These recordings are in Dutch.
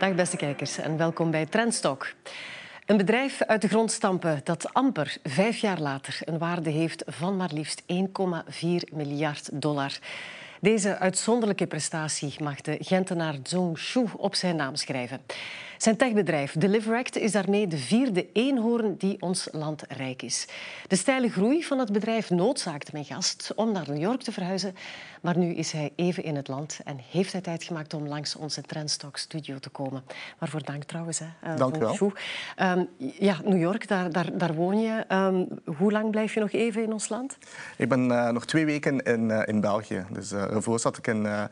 Dag beste kijkers en welkom bij Trendstock. Een bedrijf uit de grond stampen dat amper vijf jaar later een waarde heeft van maar liefst 1,4 miljard dollar. Deze uitzonderlijke prestatie mag de Gentenaar Zhong Shu op zijn naam schrijven. Zijn techbedrijf Deliveract is daarmee de vierde eenhoorn die ons land rijk is. De steile groei van het bedrijf noodzaakte mijn gast om naar New York te verhuizen. Maar nu is hij even in het land en heeft hij tijd gemaakt om langs onze Trendstock studio te komen. Waarvoor dank trouwens. Hè, uh, dank u wel. Um, ja, New York, daar, daar, daar woon je. Um, hoe lang blijf je nog even in ons land? Ik ben uh, nog twee weken in, uh, in België. Dus daarvoor zat ik in uh,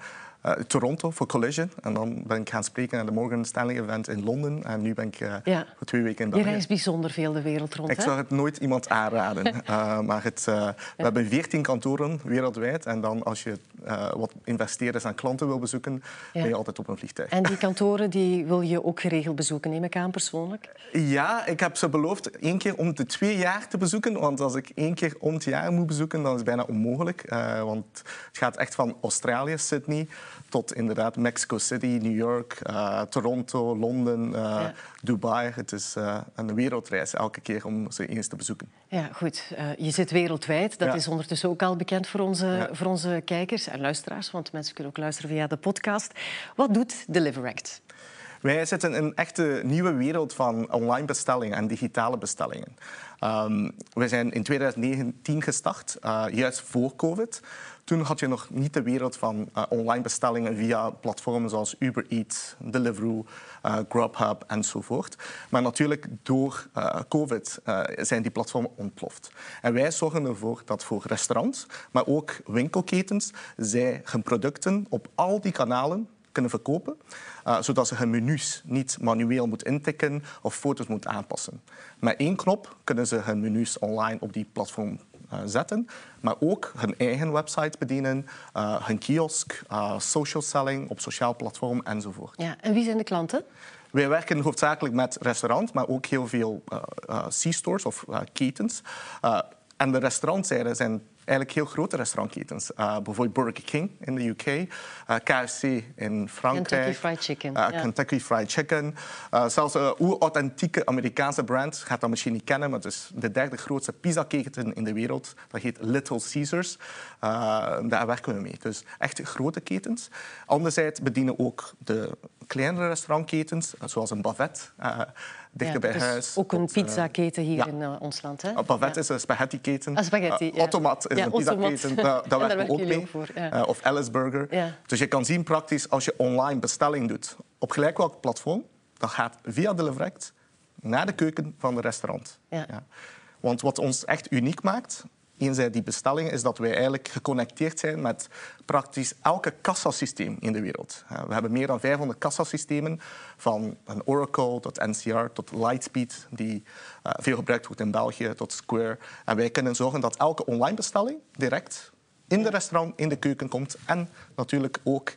Toronto voor Collision. En dan ben ik gaan spreken aan de Morgan Stanley event in Londen. En nu ben ik uh, ja. voor twee weken in België. Je reist bijzonder veel de wereld rond. Ik hè? zou het nooit iemand aanraden. uh, maar het, we hebben 14 kantoren wereldwijd. En dan als je wat investeerders en klanten wil bezoeken, ja. ben je altijd op een vliegtuig. En die kantoren die wil je ook geregeld bezoeken, neem ik aan persoonlijk? Ja, ik heb ze beloofd één keer om de twee jaar te bezoeken. Want als ik één keer om het jaar moet bezoeken, dan is het bijna onmogelijk. want het gaat echt van Australië, Sydney tot inderdaad Mexico City, New York, uh, Toronto, Londen, uh, ja. Dubai. Het is uh, een wereldreis elke keer om ze eens te bezoeken. Ja, goed. je zit wereldwijd. Dat ja. is ondertussen ook al bekend voor onze, ja. voor onze kijkers en luisteraars, want mensen kunnen ook luisteren via de podcast. Wat doet Deliveract? Wij zitten in een echte nieuwe wereld van online bestellingen en digitale bestellingen. Um, we zijn in 2019 gestart, uh, juist voor COVID. Toen had je nog niet de wereld van uh, online bestellingen via platformen zoals Uber Eats, Deliveroo, uh, Grubhub enzovoort. Maar natuurlijk door uh, COVID zijn die platformen ontploft. En wij zorgen ervoor dat voor restaurants, maar ook winkelketens, zij hun producten op al die kanalen kunnen verkopen, zodat ze hun menus niet manueel moeten intikken of foto's moeten aanpassen. Met één knop kunnen ze hun menus online op die platform zetten, maar ook hun eigen website bedienen, uh, hun kiosk, social selling op sociaal platform enzovoort. Ja, en wie zijn de klanten? Wij werken hoofdzakelijk met restaurants, maar ook heel veel C-stores of ketens. en de restaurantzijde zijn eigenlijk heel grote restaurantketens. Uh, bijvoorbeeld Burger King in de UK, uh, KFC in Frankrijk. Kentucky Fried Chicken. Uh, ja. Kentucky Fried Chicken. zelfs een authentieke Amerikaanse brand, gaat dat misschien niet kennen, maar het is de derde grootste pizzaketen in de wereld. Dat heet Little Caesars. daar werken we mee. Dus echt grote ketens. Anderzijds bedienen ook de kleinere restaurantketens, zoals een Bavet, uh, dichter ja, bij dus huis. Ook een pizzaketen hier ja. in uh, ons land. Hè? Bavet ja. is een spaghetti-keten. Ah, spaghetti, Automat is een pizzaketen, daar, daar werken we ook mee. Voor, of Alice Burger. Dus je kan zien praktisch, als je online bestelling doet, op gelijk welk platform, dan gaat via Deliveract naar de keuken van het restaurant. Want wat ons echt uniek maakt, enerzijds die bestellingen, is dat wij eigenlijk geconnecteerd zijn met praktisch elke kassasysteem in de wereld. We hebben meer dan 500 kassasystemen, van een Oracle tot NCR tot Lightspeed, die uh, veel gebruikt wordt in België, tot Square. En wij kunnen zorgen dat elke online bestelling direct in de restaurant, in de keuken komt en natuurlijk ook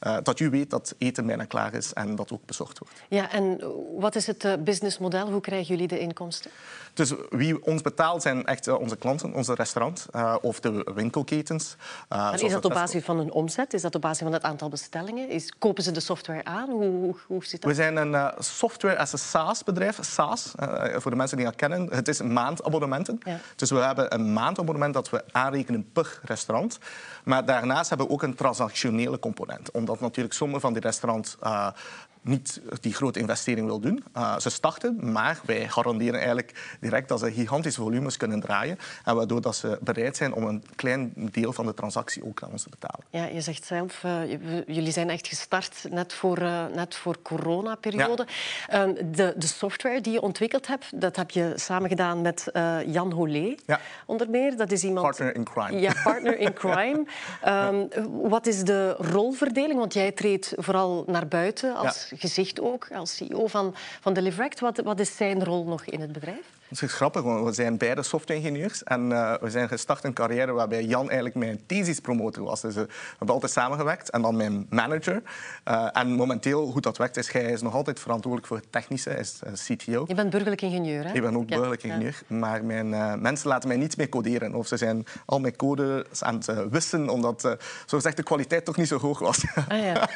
uh, dat u weet dat eten bijna klaar is en dat ook bezorgd wordt. Ja, en wat is het uh, businessmodel? Hoe krijgen jullie de inkomsten? Dus wie ons betaalt zijn echt uh, onze klanten, onze restaurants of de winkelketens. maar is dat op basis van een omzet? Is dat op basis van het aantal bestellingen? Is, kopen ze de software aan? Hoe, hoe, hoe zit dat? We zijn een software as a SaaS bedrijf. SaaS, voor de mensen die dat kennen. Het is maandabonnementen. Ja. Dus we hebben een maandabonnement dat we aanrekenen per restaurant. Maar daarnaast hebben we ook een transactionele component omdat natuurlijk sommige van die restaurants uh, niet die grote investering wil doen. Uh, ze starten, maar wij garanderen eigenlijk direct dat ze gigantische volumes kunnen draaien. En waardoor dat ze bereid zijn om een klein deel van de transactie ook aan ons te betalen. Ja, je zegt zelf, uh, jullie zijn echt gestart net voor, uh, net voor corona-periode. Ja. Um, de, de, software die je ontwikkeld hebt, dat heb je samen gedaan met Jan Holé, ja. onder meer. Dat is iemand... Partner in crime. Ja, partner in crime. Um, wat is de rolverdeling? Want jij treedt vooral naar buiten als gezicht ook als CEO van, van Deliveract. Wat, wat is zijn rol nog in het bedrijf? Het is grappig, want we zijn beide software-ingenieurs en uh, we zijn gestart een carrière waarbij Jan eigenlijk mijn thesis-promotor was. Dus uh, we hebben altijd samengewerkt en dan mijn manager. Uh, en momenteel, hoe dat werkt, is hij is nog altijd verantwoordelijk voor het technische, is CTO. Je bent burgerlijk ingenieur, hè? Ik ben ook burgerlijk ja. ingenieur, maar mijn mensen laten mij niet meer coderen. Of ze zijn al mijn codes aan het wissen, omdat zo gezegd de kwaliteit toch niet zo hoog was. Ah, ja.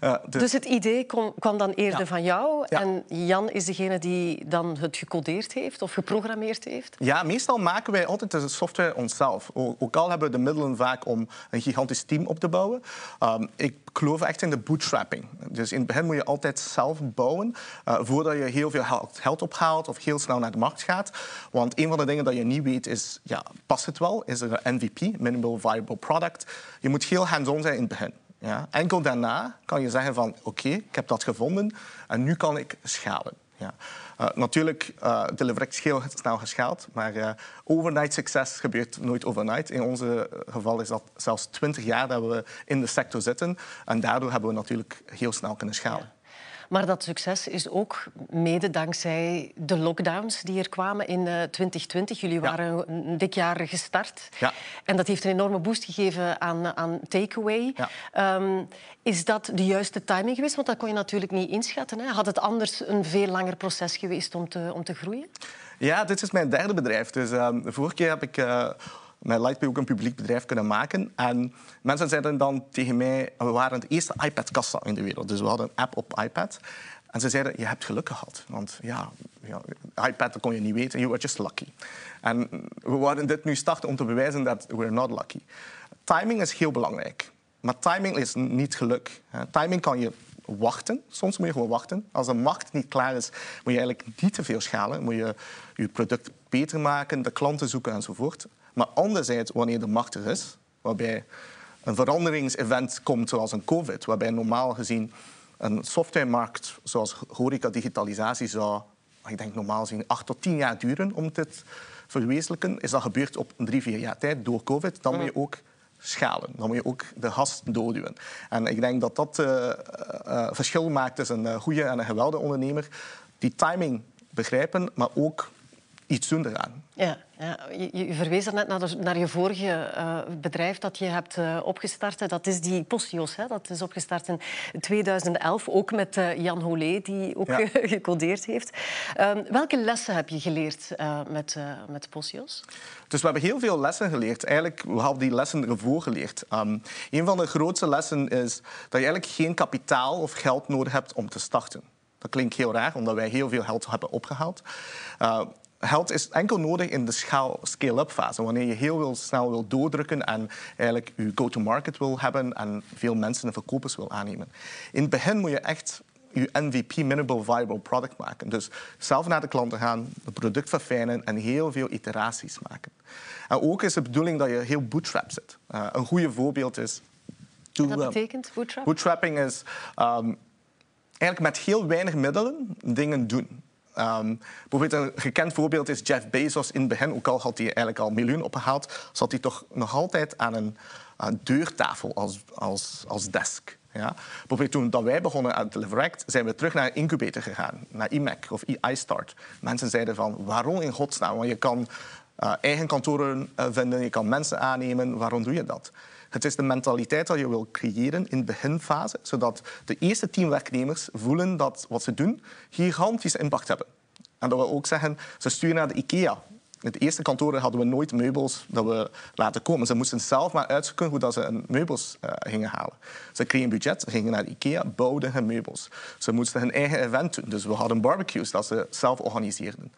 dus... dus... het idee kwam, kwam dan eerder van jou en Jan is degene die dan het gecodeerd heeft of geprogrammeerd heeft? Ja, meestal maken wij altijd de software onszelf. Ook al hebben we de middelen vaak om een gigantisch team op te bouwen. Um, ik geloof echt in de bootstrapping. Dus in het begin moet je altijd zelf bouwen uh, voordat je heel veel geld ophaalt of heel snel naar de markt gaat. Want een van de dingen dat je niet weet is, ja, past het wel? Is er een MVP, Minimal Viable Product? Je moet heel hands-on zijn in het begin. Ja. Enkel daarna kan je zeggen van oké, ik heb dat gevonden en nu kan ik schalen. Ja. Uh, natuurlijk, uh, Delivery is heel snel geschaald, maar uh, overnight succes gebeurt nooit overnight. In onze geval is dat zelfs 20 jaar dat we in de sector zitten. En daardoor hebben we natuurlijk heel snel kunnen schalen. Maar dat succes is ook mede dankzij de lockdowns die er kwamen in 2020. Jullie waren een dik jaar gestart. Ja. En dat heeft een enorme boost gegeven aan, aan takeaway. Ja. Um, is dat de juiste timing geweest? Want dat kon je natuurlijk niet inschatten. Hè? Had het anders een veel langer proces geweest om te, om te groeien? Ja, dit is mijn derde bedrijf. Dus um, de vorige keer heb ik... Uh, met Lightpay ook een publiek bedrijf kunnen maken. En mensen zeiden dan tegen mij... We waren het eerste iPad-kassa in de wereld. Dus we hadden een app op iPad. En ze zeiden, je hebt geluk gehad. Want ja, ja iPad kon je niet weten. You were just lucky. En we waren dit nu starten om te bewijzen dat we're not lucky. Timing is heel belangrijk. Maar timing is niet geluk. Timing kan je wachten. Soms moet je gewoon wachten. Als de markt niet klaar is, moet je eigenlijk niet te veel schalen. Moet je je product beter maken, de klanten zoeken enzovoort. Maar anderzijds, wanneer de markt er is, waarbij een veranderingsevent komt zoals een COVID, waarbij normaal gezien een softwaremarkt zoals horeca digitalisatie zou, ik denk normaal gezien, acht tot tien jaar duren om dit verwezenlijken, is dat gebeurd op drie, vier jaar tijd door COVID, dan moet je ook schalen. Dan moet je ook de gast doorduwen. En ik denk dat dat uh, uh, verschil maakt tussen een goede en een geweldige ondernemer. Die timing begrijpen, maar ook iets doen eraan. Ja, ja. Je, je, verwees net naar, naar je vorige uh, bedrijf dat je hebt uh, opgestart. Dat is die Postios. Hè. Dat is opgestart in 2011, ook met uh, Jan Holé, die ook ja. gecodeerd heeft. Um, welke lessen heb je geleerd met, met Postios? Dus we hebben heel veel lessen geleerd. Eigenlijk, we hebben die lessen ervoor geleerd. Um, een van de grootste lessen is dat je eigenlijk geen kapitaal of geld nodig hebt om te starten. Dat klinkt heel raar, omdat wij heel veel geld hebben opgehaald. Uh, geld is enkel nodig in de scale-up fase. Wanneer je heel snel wil doordrukken en eigenlijk je go-to-market wil hebben en veel mensen en verkopers wil aannemen. In het begin moet je echt je MVP, minimal viable product, maken. Dus zelf naar de klanten gaan, het product verfijnen en heel veel iteraties maken. En ook is de bedoeling dat je heel bootstrap zit. Uh, een goed voorbeeld is... Wat dat betekent bootstrap? Bootstrapping is um, eigenlijk met heel weinig middelen dingen doen. Um, bijvoorbeeld een gekend voorbeeld is Jeff Bezos in het begin. Ook al had hij eigenlijk al miljoen opgehaald, zat hij toch nog altijd aan een, aan deurtafel als, als, als desk. Ja? Toen dat wij begonnen aan Deliveract, zijn we terug naar een incubator gegaan, naar IMAC of iStart. Mensen zeiden van, waarom in godsnaam? Want je kan uh, eigen kantoren uh, vinden, je kan mensen aannemen. Waarom doe je dat? Het is de mentaliteit dat je wil creëren in de beginfase, zodat de eerste tien werknemers voelen dat wat ze doen gigantische impact hebben. En dat we ook zeggen, ze sturen naar de IKEA. In het eerste kantoor hadden we nooit meubels dat we laten komen. Ze moesten zelf maar uitzoeken hoe dat ze een meubels uh, gingen halen. Ze kregen budget, gingen naar de IKEA, bouwden hun meubels. Ze moesten hun eigen event doen. Dus we hadden barbecues dat ze zelf organiseerden.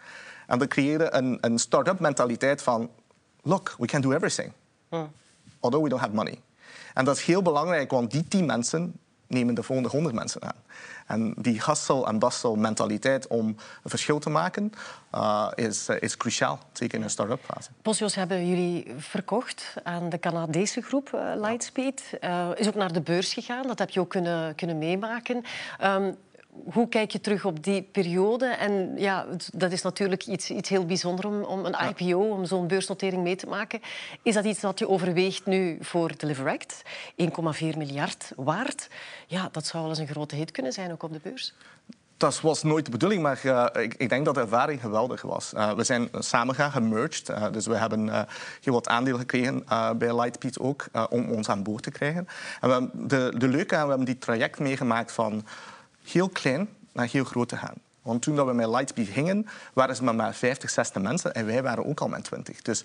En dat creëerde een, een start-up mentaliteit van... Look, we can do everything. Although we don't have money. En dat is heel belangrijk, want die tien mensen nemen de volgende honderd mensen aan. En die hustle- en bustle mentaliteit om een verschil te maken uh, is, uh, is cruciaal, zeker in een start-up fase. Posios hebben jullie verkocht aan de Canadese groep uh, Lightspeed. is ook naar de beurs gegaan, dat heb je ook kunnen, kunnen meemaken. Um, hoe kijk je terug op die periode? En ja, dat is natuurlijk iets, iets heel bijzonders om, om een IPO, om zo'n beursnotering mee te maken. Is dat iets dat je overweegt nu voor Deliveract? 1,4 miljard waard. Ja, dat zou wel eens een grote hit kunnen zijn, ook op de beurs. dat was nooit de bedoeling, maar uh, ik, ik, denk dat de ervaring geweldig was. Uh, we zijn samen gaan gemerged, uh, dus we hebben heel wat aandelen gekregen bij Lightspeed ook, om ons aan boord te krijgen. En we de, de leuke, we hebben die traject meegemaakt van heel klein naar heel groot te gaan. Want toen dat we met Lightspeed gingen, waren ze maar, maar 50, 60 mensen en wij waren ook al met 20. Dus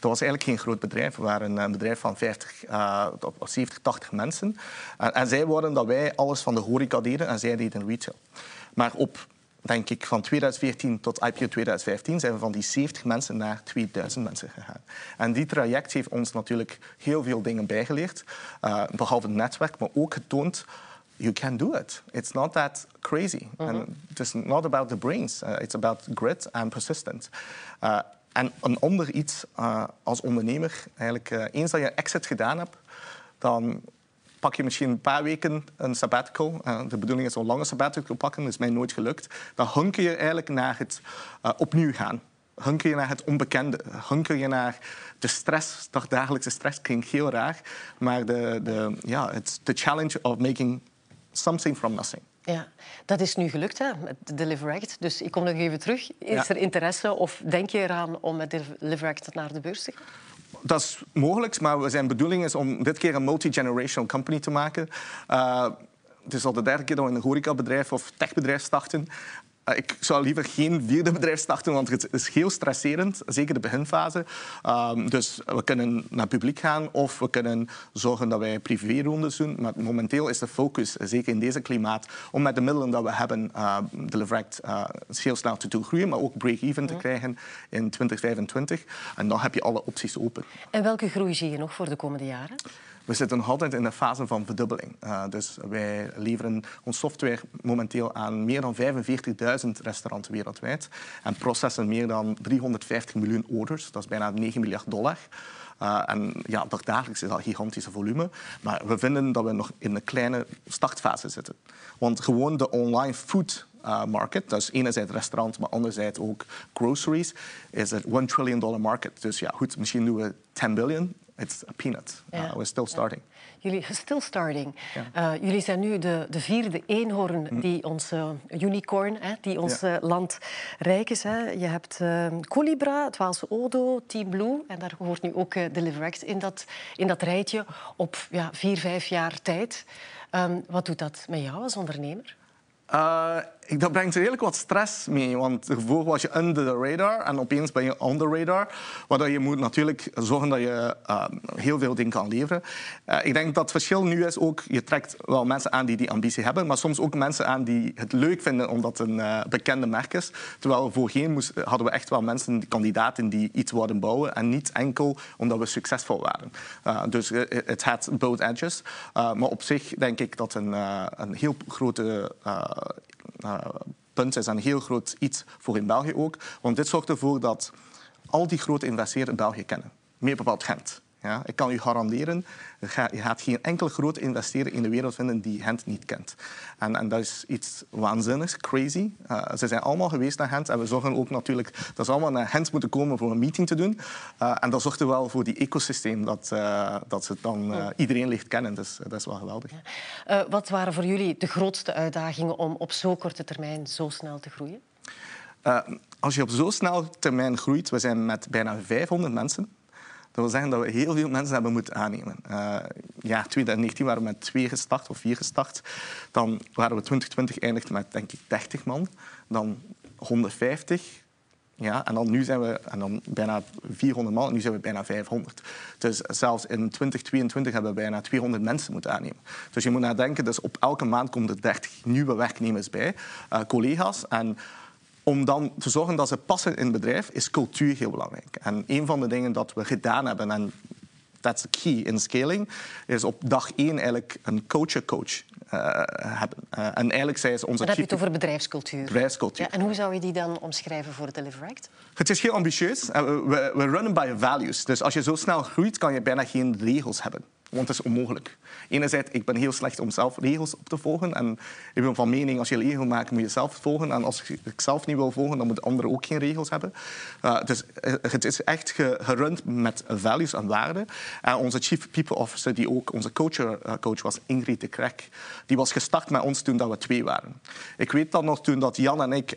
dat was eigenlijk geen groot bedrijf. We waren een bedrijf van 50, uh, 70, 80 mensen. En, en zij worden dat wij alles van de horeca deden en zij deden retail. Maar op, denk ik, van 2014 tot IPO 2015 zijn we van die 70 mensen naar 2000 mensen gegaan. En die traject heeft ons natuurlijk heel veel dingen bijgeleerd. Uh, behalve het netwerk, maar ook getoond you can do it. It's not that crazy. Mm -hmm. And it's not about the brains. Uh, it's about grit and persistence. Uh, en een ander iets uh, als ondernemer, eigenlijk uh, eens dat je exit gedaan hebt, dan pak je misschien een paar weken een sabbatical. De bedoeling is een lange sabbatical pakken, dat is mij nooit gelukt. Dan hunker je eigenlijk naar het opnieuw gaan. Hunker je naar het onbekende. Hunker je naar de stress, toch dagelijkse stress klinkt heel raar. Maar de, de, ja, het, de challenge of making something from nothing. Ja, dat is nu gelukt hè, met Deliver Act. Dus ik kom nog even terug. Is er interesse of denk je eraan om met Deliver Act naar de beurs te gaan? Dat is mogelijk, maar zijn bedoeling is om dit keer een multi-generational company te maken. Uh, het is al de derde keer dat we een horecabedrijf of techbedrijf starten. Eh, ik zou liever geen vierde bedrijf starten, want het is heel stresserend, zeker de beginfase. Um, dus we kunnen naar publiek gaan of we kunnen zorgen dat wij privérondes doen. Maar momenteel is de focus, zeker in deze klimaat, om met de middelen dat we hebben, uh, Deliveract uh, heel snel te doen groeien, maar ook break-even te krijgen in 2025. En dan heb je alle opties open. En welke groei zie je nog voor de komende jaren? We zitten nog altijd in de fase van verdubbeling. Uh, dus wij leveren ons software momenteel aan meer dan 45.000 restaurants wereldwijd en processen meer dan 350 miljoen orders. Dat is bijna 9 miljard dollar. Uh, en ja, dagelijks is dat gigantische volume. Maar we vinden dat we nog in een kleine startfase zitten. Want gewoon de online food uh, market, dat is enerzijds restaurant, maar anderzijds ook groceries, is het 1 trillion dollar market. Dus ja, goed, misschien doen we 10 billion it's a peanut. Ja. Uh, we're still starting. Ja. Jullie, still starting. Ja. Uh, jullie zijn nu de, de vierde eenhoorn mm. die ons uh, unicorn, hè, die ons uh, land rijk is. Hè. Je hebt Colibra, het Waalse Odo, Team Blue en daar hoort nu ook Deliveract in dat, in dat rijtje op ja, vier, vijf jaar tijd. Um, wat doet dat met jou als ondernemer? Uh, dat brengt redelijk wat stress mee. Want ervoor was je under the radar en opeens ben je on the radar. Waardoor je moet natuurlijk zorgen dat je uh, heel veel dingen kan leveren. Uh, ik denk dat het verschil nu is ook, je trekt wel mensen aan die die ambitie hebben, maar soms ook mensen aan die het leuk vinden omdat het een bekende merk is. Terwijl voorheen moest, hadden we echt wel mensen, kandidaten die iets wilden bouwen en niet enkel omdat we succesvol waren. dus het had both edges. maar op zich denk ik dat een, een heel grote uh, punt is een heel groot iets voor in België ook. Want dit zorgt ervoor dat al die grote investeerders België kennen. Meer bepaald Gent. Ja, ik kan u garanderen, je gaat geen enkele grote investeerder in de wereld vinden die Gent niet kent. En, en dat is iets waanzinnigs, crazy. Uh, ze zijn allemaal geweest naar Gent en we zorgen ook natuurlijk dat ze allemaal naar Gent moeten komen voor een meeting te doen. Uh, en dat zorgt er wel voor die ecosysteem dat, uh, dat ze dan iedereen ligt kennen. Dus dat is wel geweldig. wat waren voor jullie de grootste uitdagingen om op zo korte termijn zo snel te groeien? als je op zo snel termijn groeit, we zijn met bijna 500 mensen dat wil zeggen dat we heel veel mensen hebben moeten aannemen. Uh, ja, 2019 waren we met twee gestart of vier gestart. Dan waren we 2020 eindigd met denk ik 30 man. Dan 150. Ja, en dan nu zijn we en dan bijna 400 man en nu zijn we bijna 500. Dus zelfs in 2022 hebben we bijna 200 mensen moeten aannemen. Dus je moet nadenken, dus op elke maand komen er 30 nieuwe werknemers bij, uh, collega's. En om dan te zorgen dat ze passen in het bedrijf, is cultuur heel belangrijk. En een van de dingen dat we gedaan hebben, en that's the key in scaling, is op dag één eigenlijk een coach-coach uh, hebben. Uh, en eigenlijk zij is onze... Dan heb je het over bedrijfscultuur. Bedrijfscultuur. Ja, en hoe zou je die dan omschrijven voor Deliveract? Het is heel ambitieus. We, we runnen by values. Dus als je zo snel groeit, kan je bijna geen regels hebben. Want het is onmogelijk. Enerzijds, ik ben heel slecht om zelf regels op te volgen. En ik ben van mening, als je een regel maakt, moet je zelf volgen. En als ik zelf niet wil volgen, dan moeten anderen ook geen regels hebben. Uh, dus het is echt gerund met values en waarden. En onze chief people officer, die ook onze coach, coach was, Ingrid de Krek, die was gestart met ons toen dat we twee waren. Ik weet dan nog toen dat Jan en ik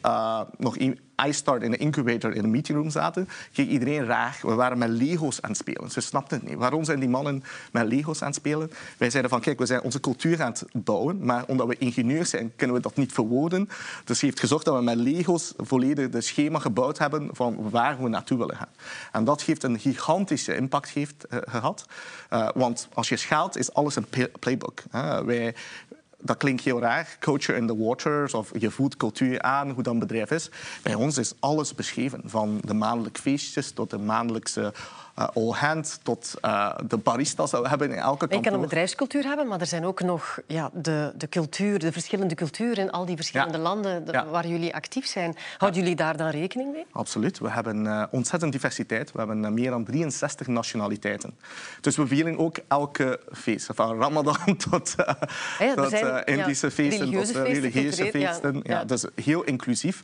nog iStart in de incubator in de meetingroom zaten, ging iedereen raar. We waren met Lego's aan het spelen. Ze snapten het niet. Waarom zijn die mannen met Lego's aan het spelen? Wij zeiden van, kijk, we zijn onze cultuur aan het bouwen, maar omdat we ingenieurs zijn, kunnen we dat niet verwoorden. Dus heeft gezorgd dat we met Lego's volledig de schema gebouwd hebben van waar we naartoe willen gaan. En dat heeft een gigantische impact heeft, uh, gehad. Uh, want als je schaalt, is alles een playbook. Dat klinkt heel raar, culture in the waters, of je voelt cultuur aan, hoe dat bedrijf is. Bij ons is alles beschreven, van de maandelijke feestjes tot de maandelijkse all hands tot uh, de baristas dat we hebben in elke kantoor. Je kan een bedrijfscultuur hebben, maar er zijn ook nog ja, de, de cultuur, de verschillende culturen in al die verschillende landen de, ja. waar jullie actief zijn. Houden jullie daar dan rekening mee? Absoluut. We hebben uh, ontzettend diversiteit. We hebben meer dan 63 nationaliteiten. Dus we vieren ook elke feest, van Ramadan tot, ja, tot Indische feesten, religieuze tot religieuze feesten. Ja, ja. Dus heel inclusief.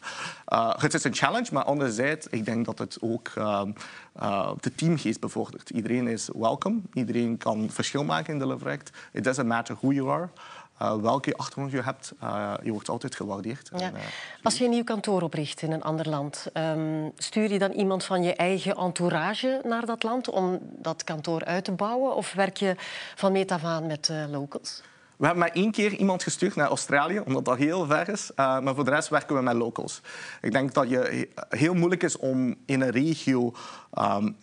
het is een challenge, maar anderzijds, ik denk dat het ook de team bevordert. Iedereen is welkom. Iedereen kan verschil maken in de project. It doesn't matter who you are. Uh, welke achtergrond je hebt, uh, je wordt altijd gewaardeerd. Ja. En, uh, Als je een nieuw kantoor opricht in een ander land, um, stuur je dan iemand van je eigen entourage naar dat land om dat kantoor uit te bouwen? Of werk je van meet af aan met locals? We hebben maar één keer iemand gestuurd naar Australië, omdat dat heel ver is. Uh, maar voor de rest werken we met locals. Ik denk dat het heel moeilijk is om in een regio um,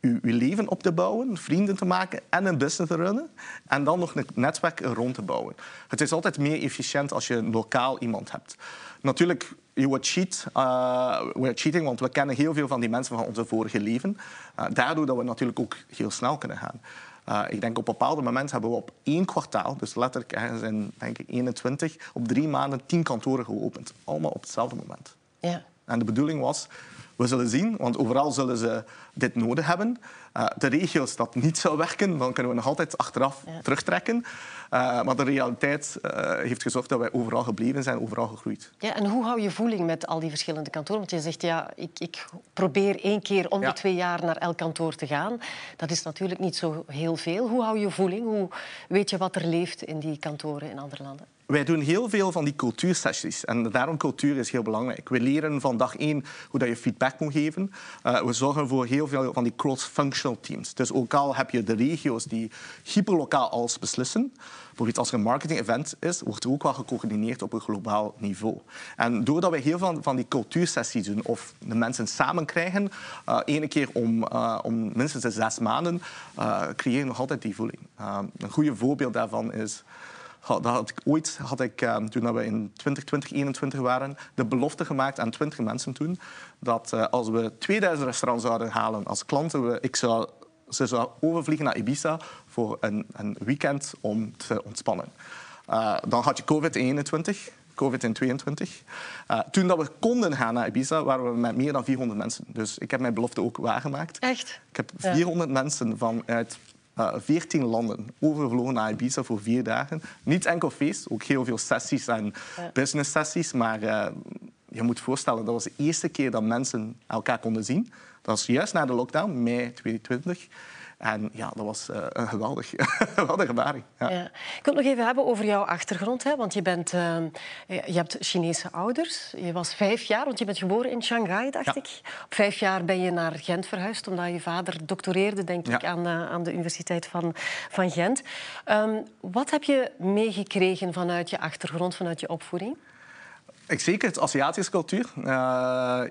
uw, leven op te bouwen, vrienden te maken en een business te runnen. En dan nog een netwerk rond te bouwen. Het is altijd meer efficiënt als je lokaal iemand hebt. Natuurlijk, je wordt cheat. Uh, we're cheating, want we kennen heel veel van die mensen van onze vorige leven. Uh, daardoor dat we natuurlijk ook heel snel kunnen gaan. Uh, ik denk op een bepaald moment hebben we op één kwartaal, dus letterlijk ergens in denk ik 21, op drie maanden tien kantoren geopend. Allemaal op hetzelfde moment. Ja. En de bedoeling was, we zullen zien, want overal zullen ze dit nodig hebben. Uh, de regio's dat niet zou werken, dan kunnen we nog altijd achteraf ja. terugtrekken. Uh, maar de realiteit uh, heeft gezorgd dat wij overal gebleven zijn, overal gegroeid. Ja, en hoe hou je voeling met al die verschillende kantoren? Want je zegt, ja, ik, ik probeer één keer om de twee jaar naar elk kantoor te gaan. Dat is natuurlijk niet zo heel veel. Hoe hou je voeling? Hoe weet je wat er leeft in die kantoren in andere landen? Wij doen heel veel van die cultuursessies. En daarom cultuur is heel belangrijk. We leren van dag één hoe dat je feedback moet geven. Uh, we zorgen voor heel veel van die cross-functional teams. Dus ook al heb je de regio's die hyperlokaal alles beslissen, bijvoorbeeld als er een marketing-event is, wordt er ook wel gecoördineerd op een globaal niveau. En doordat wij heel veel van die cultuursessies doen, of de mensen samen krijgen, uh, ene keer om, uh, om minstens zes maanden, creëer je nog altijd die voeling. een goede voorbeeld daarvan is dat had ik ooit, had ik, um, toen we in 2020, 2021 waren, de belofte gemaakt aan 20 mensen toen, dat uh, als we 2000 restaurants zouden halen als klanten, we, ik zou, ze zou overvliegen naar Ibiza voor een, een weekend om te ontspannen. Uh, dan had je COVID in 21, COVID in 22. Uh, toen dat we konden gaan naar Ibiza, waren we met meer dan 400 mensen. Dus ik heb mijn belofte ook waargemaakt. Echt? Ik heb 400 ja. mensen vanuit uh, 14 landen overgevlogen naar Ibiza voor vier dagen. Niet enkel feest, ook heel veel sessies en ja. business sessies. Maar uh, je moet voorstellen, dat was de eerste keer dat mensen elkaar konden zien. Dat was juist na de lockdown, mei 2020. En ja, dat was uh, een geweldig, geweldige ervaring. Ja. Ja. Ik wil het nog even hebben over jouw achtergrond. Hè? Want je, bent, uh, je hebt Chinese ouders. Je was vijf jaar, want je bent geboren in Shanghai, dacht ja. ik. Op vijf jaar ben je naar Gent verhuisd, omdat je vader doctoreerde, denk ik, aan, uh, aan de Universiteit van, van Gent. Um, wat heb je meegekregen vanuit je achtergrond, vanuit je opvoeding? Zeker het Aziatische cultuur. Uh,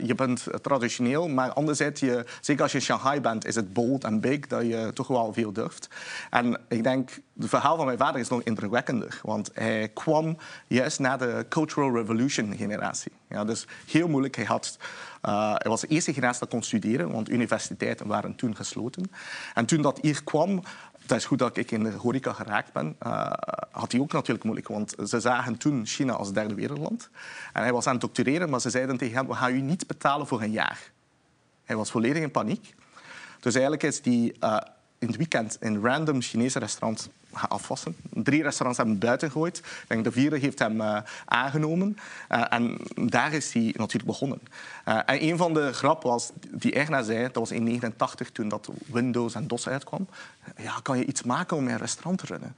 je bent traditioneel, maar anderzijds, je, zeker als je in Shanghai bent, is het bold en big dat je toch wel veel durft. En ik denk, het verhaal van mijn vader is nog indrukwekkender, want hij kwam juist na de Cultural Revolution generatie. Ja, dus heel moeilijk. Hij, had, uh, hij was de eerste generatie dat kon studeren, want universiteiten waren toen gesloten. En toen dat hier kwam, het is goed dat ik in de horeca geraakt ben. Uh, had hij ook natuurlijk moeilijk, want ze zagen toen China als derde wereldland. En hij was aan het doctoreren, maar ze zeiden tegen hem, we gaan u niet betalen voor een jaar. Hij was volledig in paniek. Dus eigenlijk is die, uh, in het weekend in random Chinese restaurants gaan afwassen. Drie restaurants hebben hem buiten gegooid. Denk de vierde heeft hem uh, aangenomen. Uh, en daar is hij natuurlijk begonnen. Uh, en een van de grappen was, die eigenaar zei, dat was in 1989 toen dat Windows en DOS uitkwam. Ja, kan je iets maken om een restaurant te runnen?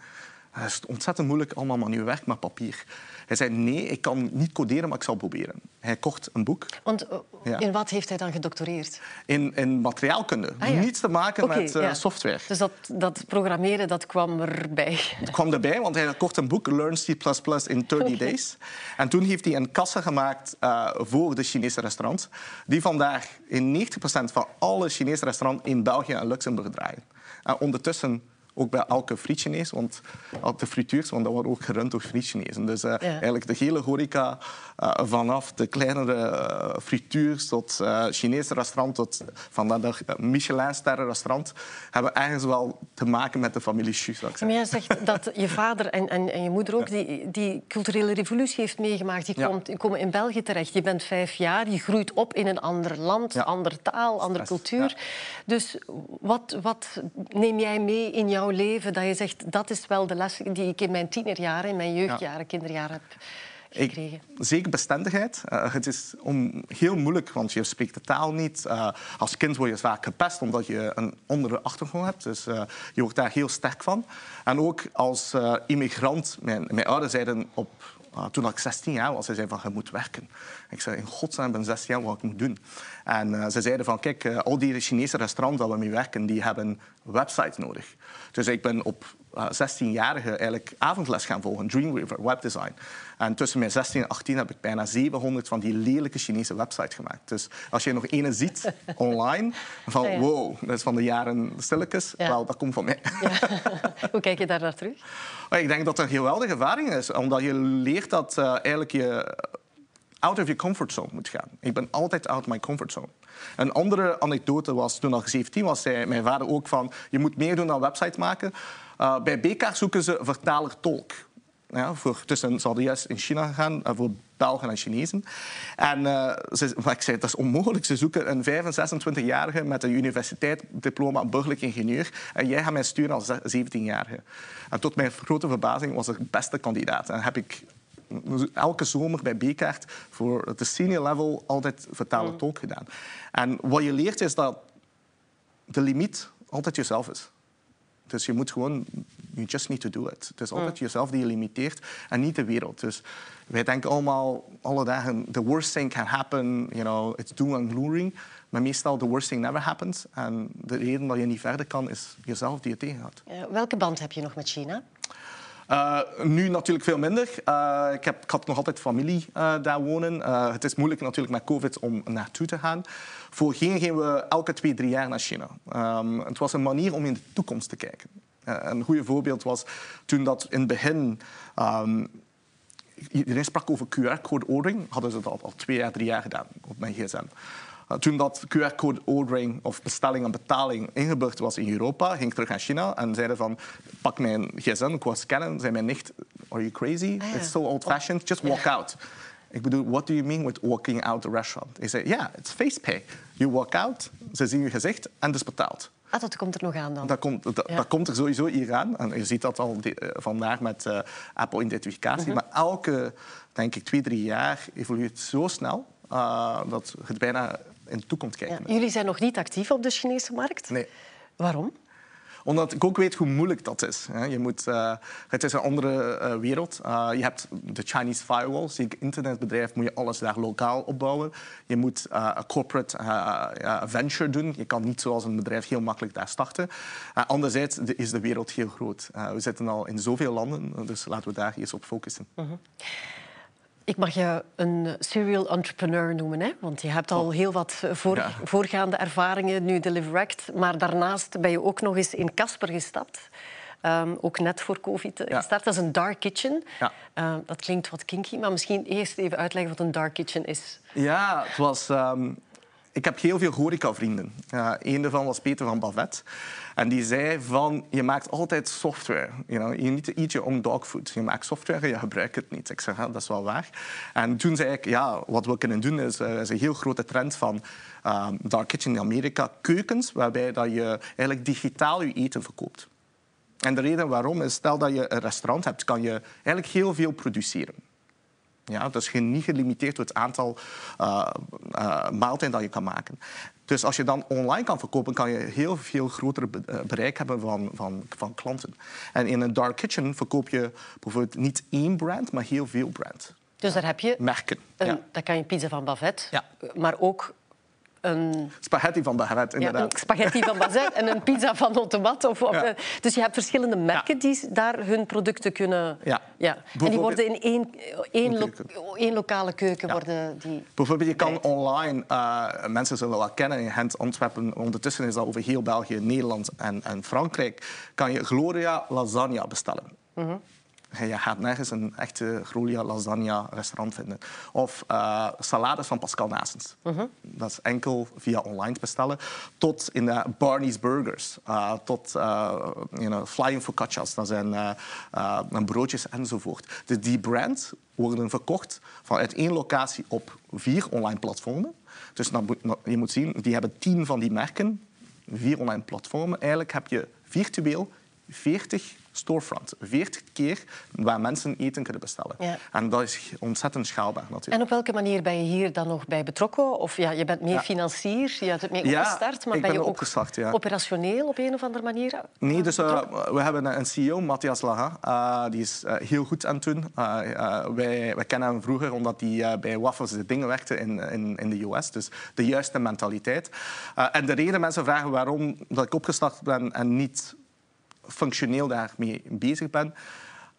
Het is ontzettend moeilijk, allemaal manueel werk met papier. Hij zei, nee, ik kan niet coderen, maar ik zal proberen. Hij kocht een boek. Want ja. in wat heeft hij dan gedoctoreerd? In, in materiaalkunde. Ah, ja. Niets te maken okay, met uh, ja. software. Dus dat, dat programmeren, dat kwam erbij? Het kwam erbij, want hij kocht een boek, Learn C++ in 30 okay. Days. En toen heeft hij een kassa gemaakt uh, voor de Chinese restaurants, die vandaag in 90% van alle Chinese restaurants in België en Luxemburg draaien. En ondertussen ook bij elke friet want de frituurs, want dat wordt ook gerund door friet Dus uh, ja. eigenlijk de hele horeca, uh, vanaf de kleinere uh, frituurs tot Chinese restaurant, tot van dat Michelin-sterren restaurant, hebben ergens wel te maken met de familie Chu. Maar jij zegt dat je vader en, en, en je moeder ook die, die, culturele revolutie heeft meegemaakt. Die, ja. komt, die komen in België terecht. Je bent vijf jaar, je groeit op in een ander land, ja. andere taal, andere cultuur. Dus wat, wat neem jij mee in jouw leven dat je zegt dat is wel de les die ik in mijn tienerjaren, in mijn jeugdjaren, ja. kinderjaren heb gekregen? Ik, zeker bestendigheid. Uh, het is om, heel moeilijk, want je spreekt de taal niet. Uh, als kind word je vaak gepest omdat je een andere achtergrond hebt. Dus uh, je wordt daar heel sterk van. En ook als immigrant, mijn, mijn ouders zeiden op toen ik 16 jaar was, ze zeiden van, je moet werken. Ik zei, in godsnaam, ben 16 jaar, wat ik moet doen. En uh, ze zeiden van, kijk, uh, al die Chinese restaurants waar we mee werken, die hebben websites nodig. Dus ik ben op 16-jarige eigenlijk avondles gaan volgen, Dreamweaver, webdesign. En tussen mijn 16 en 18 heb ik bijna 700 van die lelijke Chinese websites gemaakt. Dus als je nog ene ziet online, van ja, ja. wow, dat is van de jaren stilletjes, ja. wel, dat komt van mij. Hoe kijk je daar naar terug? Ik denk dat het een geweldige ervaring is, omdat je leert dat uh, eigenlijk je out of your comfort zone moet gaan. Ik ben altijd out of my comfort zone. Een andere anekdote was, toen ik 17 was, zei mijn vader ook van... je moet meer doen dan website maken. Uh, bij BK zoeken ze vertaler-tolk. Ja, voor, tussen, ze hadden juist in China gegaan uh, voor Belgen en Chinezen. En uh, ze, maar ik zei, dat is onmogelijk. Ze zoeken een 25, 26-jarige met een universiteitsdiploma, burgerlijk ingenieur. En jij gaat mij sturen als 17-jarige. En tot mijn grote verbazing was ik de beste kandidaat. En heb ik elke zomer bij B-kaart voor de senior level altijd vertaler-tolk mm. gedaan. En wat je leert is dat de limiet altijd jezelf is. Dus je moet gewoon, you just need to do it. Het is altijd jezelf die je limiteert en niet de wereld. Dus wij denken allemaal alle dagen, the worst thing can happen, you know, it's doom and gloom. Maar meestal, the worst thing never happens. En de reden dat je niet verder kan, is jezelf die je tegenhoudt. welke band heb je nog met China? Uh, nu natuurlijk veel minder. Uh, ik, heb, ik, had nog altijd familie uh, daar wonen. het is moeilijk natuurlijk met COVID om naartoe te gaan. Voorheen gingen we elke twee, drie jaar naar China. Um, het was een manier om in de toekomst te kijken. een goed voorbeeld was toen dat in het begin... Um, iedereen sprak over QR-code ordering. Hadden ze dat al twee jaar, drie jaar gedaan op mijn gsm. Uh, toen dat QR-code ordering of bestelling en betaling ingeburgd was in Europa, ging ik terug naar China en zeiden van pak mijn gsm, ik wou scannen. Zei mijn nicht, are you crazy? Ah, ja. It's so old-fashioned, just walk ja. out. Ik bedoel, what do you mean with walking out the restaurant? Hij zei, ja, yeah, it's face pay. You walk out, ze zien je gezicht en dus betaald. Ah, dat komt er nog aan dan? Dat komt, dat, ja. dat komt er sowieso hier aan. En je ziet dat al de, uh, vandaag met uh, Apple-identificatie. Mm -hmm. Maar elke, denk ik, twee, drie jaar evolueert het zo snel uh, dat het bijna in de toekomst kijken. Ja. Jullie zijn nog niet actief op de Chinese markt? Nee. Waarom? Omdat ik ook weet hoe moeilijk dat is. Je moet, uh, het is een andere uh, wereld. Uh, je hebt de Chinese firewalls. Je internetbedrijf moet je alles daar lokaal opbouwen. Je moet een corporate venture doen. Je kan niet zoals een bedrijf heel makkelijk daar starten. anderzijds is de wereld heel groot. we zitten al in zoveel landen, dus laten we daar eens op focussen. -huh. Ik mag je een serial entrepreneur noemen, hè? want je hebt al oh. heel wat voor, ja. voorgaande ervaringen, nu Deliveract. Maar daarnaast ben je ook nog eens in Casper gestapt. Um, ook net voor COVID ja. gestart. Dat is een dark kitchen. Ja. Uh, dat klinkt wat kinky, maar misschien eerst even uitleggen wat een dark kitchen is. Ja, het was... Um ik heb heel veel horecavrienden. Uh, een daarvan was Peter van Bavet. En die zei van, je maakt altijd software. You, know, need to eat your own dog food. Je maakt software en je gebruikt het niet. Ik zeg, dat is wel waar. En toen zei ik, ja, wat we kunnen doen is, uh, is een heel grote trend van uh, Dark Kitchen in Amerika. Keukens waarbij dat je eigenlijk digitaal je eten verkoopt. En de reden waarom is, stel dat je een restaurant hebt, kan je eigenlijk heel veel produceren. Ja, dus je niet gelimiteerd door het aantal uh, uh, maaltijden dat je kan maken. Dus als je dan online kan verkopen, kan je heel veel groter bereik hebben van, van, van klanten. En in een dark kitchen verkoop je bijvoorbeeld niet één brand, maar heel veel brand. Dus daar heb je... Merken. Een, ja. Dan kan je pizza van Bavet, ja. maar ook een... Spaghetti van Bavet, inderdaad. Ja, een spaghetti van Bavet en een pizza van Automat. Of, of, ja. Dus je hebt verschillende merken ja. die daar hun producten kunnen... Ja. ja. En die worden in één, één, lo één lokale keuken... Worden die Bijvoorbeeld, je kan online... Uh, mensen zullen wel kennen in Gent, Antwerpen. Ondertussen is dat over heel België, Nederland en, en Frankrijk. Kan je Gloria Lasagna bestellen. Mm -hmm. Je gaat nergens een echte Gloria Lasagna restaurant vinden. Of uh, salades van Pascal Naessens. Uh -huh. Dat is enkel via online te bestellen. Tot in de Barney's Burgers. Uh, tot uh, you know, Flying Focaccia's. Dat zijn broodjes enzovoort. Dus die brands worden verkocht vanuit één locatie op vier online platformen. Dus je moet zien, die hebben tien van die merken. Vier online platformen. Eigenlijk heb je virtueel 40 storefront. 40 keer waar mensen eten kunnen bestellen. Ja. En dat is ontzettend schaalbaar natuurlijk. En op welke manier ben je hier dan nog bij betrokken? Of ja, je bent meer Ja. financier, je hebt het mee Ja, opgestart, maar ben ben je ook opgestart, ja. operationeel op een of andere manier? Nee, dus uh, betrokken? we hebben een CEO, Matthias Laga. Uh, die is uh, heel goed aan het doen. Wij, wij kennen hem vroeger omdat hij bij Waffles de dingen werkte in, in, in de US. Dus de juiste mentaliteit. En de reden mensen vragen waarom dat ik opgestart ben en niet functioneel daarmee bezig ben.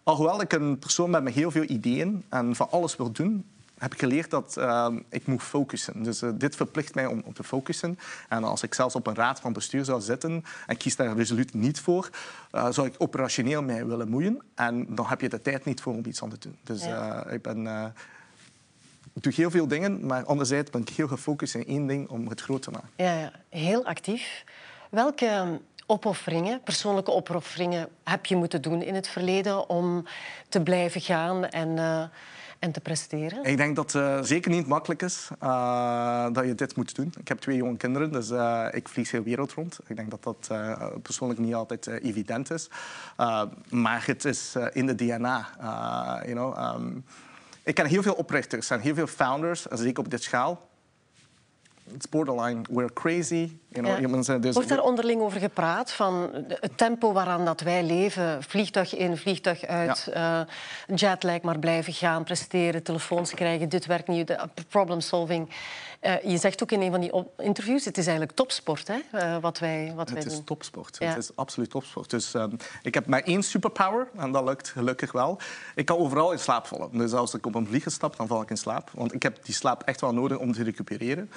Alhoewel ik een persoon ben met heel veel ideeën en van alles wil doen, heb ik geleerd dat uh, ik moet focussen. Dus uh, dit verplicht mij om, om te focussen. En als ik zelfs op een raad van bestuur zou zitten en ik kies daar resoluut niet voor, uh, zou ik operationeel mij willen moeien. En dan heb je de tijd niet voor om iets aan te doen. Dus ik ben... ik doe heel veel dingen, maar anderzijds ben ik heel gefocust in één ding om het groot te maken. Ja, ja, heel actief. Welke opofferingen, persoonlijke opofferingen, heb je moeten doen in het verleden om te blijven gaan en, uh, en te presteren? Ik denk dat het uh, zeker niet makkelijk is uh, dat je dit moet doen. Ik heb twee jonge kinderen, dus ik vlieg heel wereld rond. Ik denk dat dat persoonlijk niet altijd evident is. maar het is in de DNA. you know, um, ik ken heel veel oprichters en heel veel founders, zeker op dit schaal. It's borderline, we're crazy. You know, Ja. dus- Wordt daar onderling over gepraat? Van het tempo waaraan dat wij leven, vliegtuig in, vliegtuig uit, eh, jetlag maar blijven gaan, presteren, telefoons krijgen, dit werkt niet, de- problem solving. Eh, je zegt ook in een van die interviews, het is eigenlijk topsport, hè, eh, wat wij, wat wij Het is doen. topsport. Ja. Het is absoluut topsport. Dus um, ik heb maar één superpower en dat lukt gelukkig wel. Ik kan overal in slaap vallen. Dus als ik op een vlieg stap, dan val ik in slaap. Want ik heb die slaap echt wel nodig om te recupereren.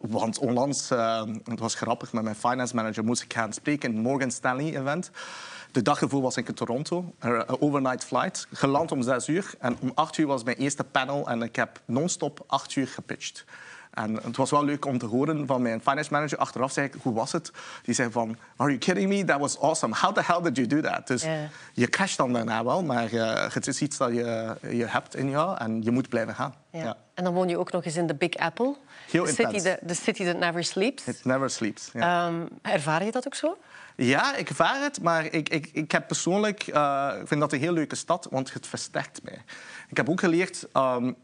Want onlangs, uh, het was grappig, met mijn finance manager moest ik gaan spreken in het Morgan Stanley event. De dag ervoor was ik in Toronto, een overnight flight, geland om zes uur. En om acht uur was mijn eerste panel en ik heb non-stop acht uur gepitcht. En het was wel leuk om te horen van mijn finance manager. Achteraf zei ik, hoe was het? Die zei van, are you kidding me? That was awesome. How the hell did you do that? Dus je crasht dan daarna wel, maar uh, het is iets dat je, je hebt in jou en je moet blijven gaan. Ja. Ja. En dan woon je ook nog eens in de Big Apple. Heel de city, that- the city that never sleeps. It never sleeps. Ja. Ehm, ervaar je dat ook zo? Ja, ik ervaar het, maar ik, ik, ik heb persoonlijk uh, ik vind dat een heel leuke stad, want het versterkt mij. Ik heb ook geleerd um,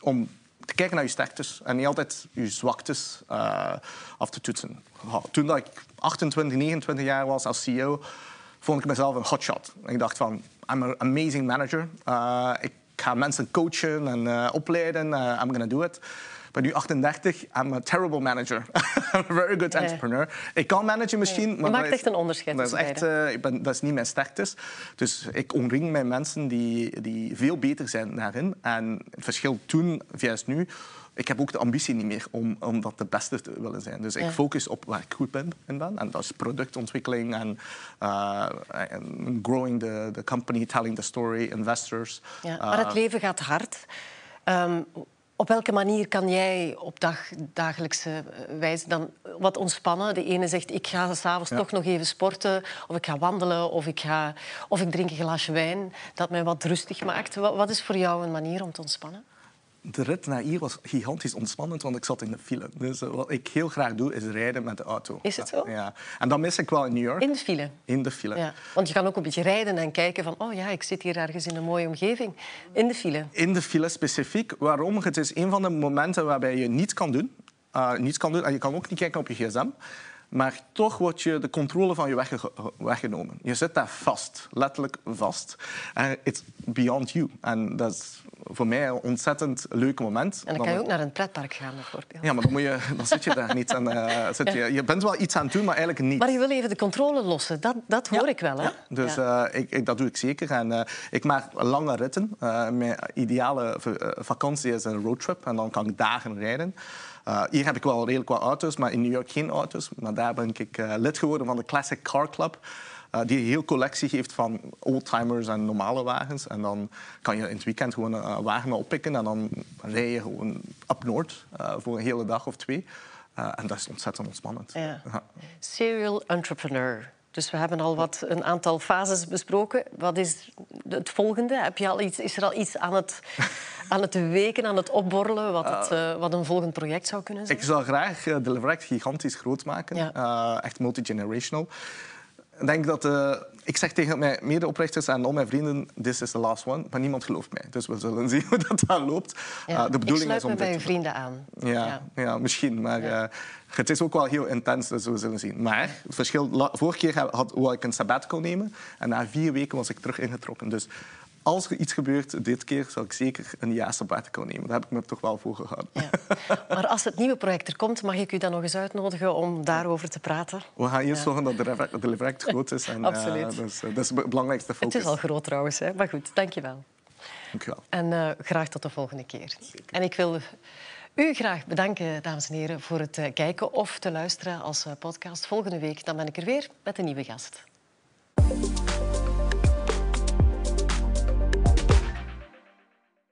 om te kijken naar je sterktes en niet altijd je zwaktes uh, af te toetsen. Toen dat ik 28, 29 jaar was als CEO, vond ik mezelf een hotshot. Ik dacht van, I'm an amazing manager. Uh, ik ga mensen coachen en uh, opleiden. I'm gonna do it. Ben nu 38. I'm a terrible manager. I'm a very good entrepreneur. Ik kan managen misschien, Je maar maakt dat is- echt een onderscheid Dat is, echt, eh, ik ben, dat is niet mijn sterktes. Dus ik omring mij mensen die, die veel beter zijn daarin. En het verschil toen versus nu... Ik heb ook de ambitie niet meer om, om dat de beste te willen zijn. Dus Ja. ik focus op waar ik goed ben, in ben. En dat is productontwikkeling en, uh, en growing the, the company, telling the story, investors. Ja, maar het leven gaat hard. Ehm, Op welke manier kan jij op dag, dagelijkse eh, wijze dan wat ontspannen? De ene zegt, ik ga s'avonds ja. toch nog even sporten, of ik ga wandelen, of ik, ga, of ik drink een glaasje wijn, dat mij wat rustig maakt. Wat is voor jou een manier om te ontspannen? De rit naar hier was gigantisch ontspannend, want ik zat in de file. Dus eh, wat ik heel graag doe, is rijden met de auto. Is het zo? Ja. En dat mis ik wel in New York. In de file? In de file. Ja. Want je kan ook een beetje rijden en kijken van... oh ja, ik zit hier ergens in een mooie omgeving. In de file? In de file specifiek. Waarom? Het is een van de momenten waarbij je niets kan doen. Uh, niets kan doen. En je kan ook niet kijken op je gsm. Maar toch wordt je de controle van je weggenomen. Je zit daar vast, letterlijk vast. En it's beyond you. En dat is voor mij een ontzettend leuk moment. En dan kan je ook naar een pretpark gaan, bijvoorbeeld. Ja, maar dan, moet je, dan zit je daar niet. En, uh, zit je, je bent wel iets aan het doen, maar eigenlijk niet. Maar je wil even de controle lossen. Dat, dat hoor ik wel, hè? Ja. Dus uh, ik, ik, dat doe ik zeker. En uh, ik maak lange ritten. mijn ideale vakantie is een roadtrip. En dan kan ik dagen rijden. Uh, hier heb ik wel redelijk wat auto's, maar in New York geen auto's. Maar daar ben ik uh, lid geworden van de Classic Car Club. Uh, die een heel collectie geeft van oldtimers en normale wagens. En dan kan je in het weekend gewoon een wagen oppikken en dan rij je gewoon up Noord voor een hele dag of twee. en dat is ontzettend ontspannend. Ja. Serial entrepreneur. Dus we hebben al wat, een aantal fases besproken. Wat is het volgende? Heb je al iets, is er al iets aan het, aan het weken, aan het opborrelen, wat, het, uh, wat een volgend project zou kunnen zijn? Ik zou graag uh, Deliverect gigantisch groot maken. Ja. Uh, echt multigenerational. Ik denk dat... ik zeg tegen mijn medeoprichters en al mijn vrienden, this is the last one. Maar niemand gelooft mij. Dus we zullen zien hoe dat daar loopt. Ja. de bedoeling ik is om me bij je vrienden aan. Ja, ja. ja misschien. Maar het is ook wel heel intens, dus we zullen zien. Maar het verschil... Vorige keer had, ik een sabbatical nemen. En na vier weken was ik terug ingetrokken. Dus als er iets gebeurt dit keer, zal ik zeker een jaar sabbatical nemen. Daar heb ik me toch wel voor gehouden. Ja. Maar als het nieuwe project er komt, mag ik u dan nog eens uitnodigen om daarover te praten? We gaan eerst zorgen dat de Deliverect groot is. En, Absoluut. Uh, dus, dat is het belangrijkste focus. Het is al groot trouwens, hè? maar goed, dank je wel. Dank je wel. En uh, graag tot de volgende keer. Zeker. En ik wil u graag bedanken, dames en heren, voor het kijken of te luisteren als podcast. Volgende week dan ben ik er weer met een nieuwe gast.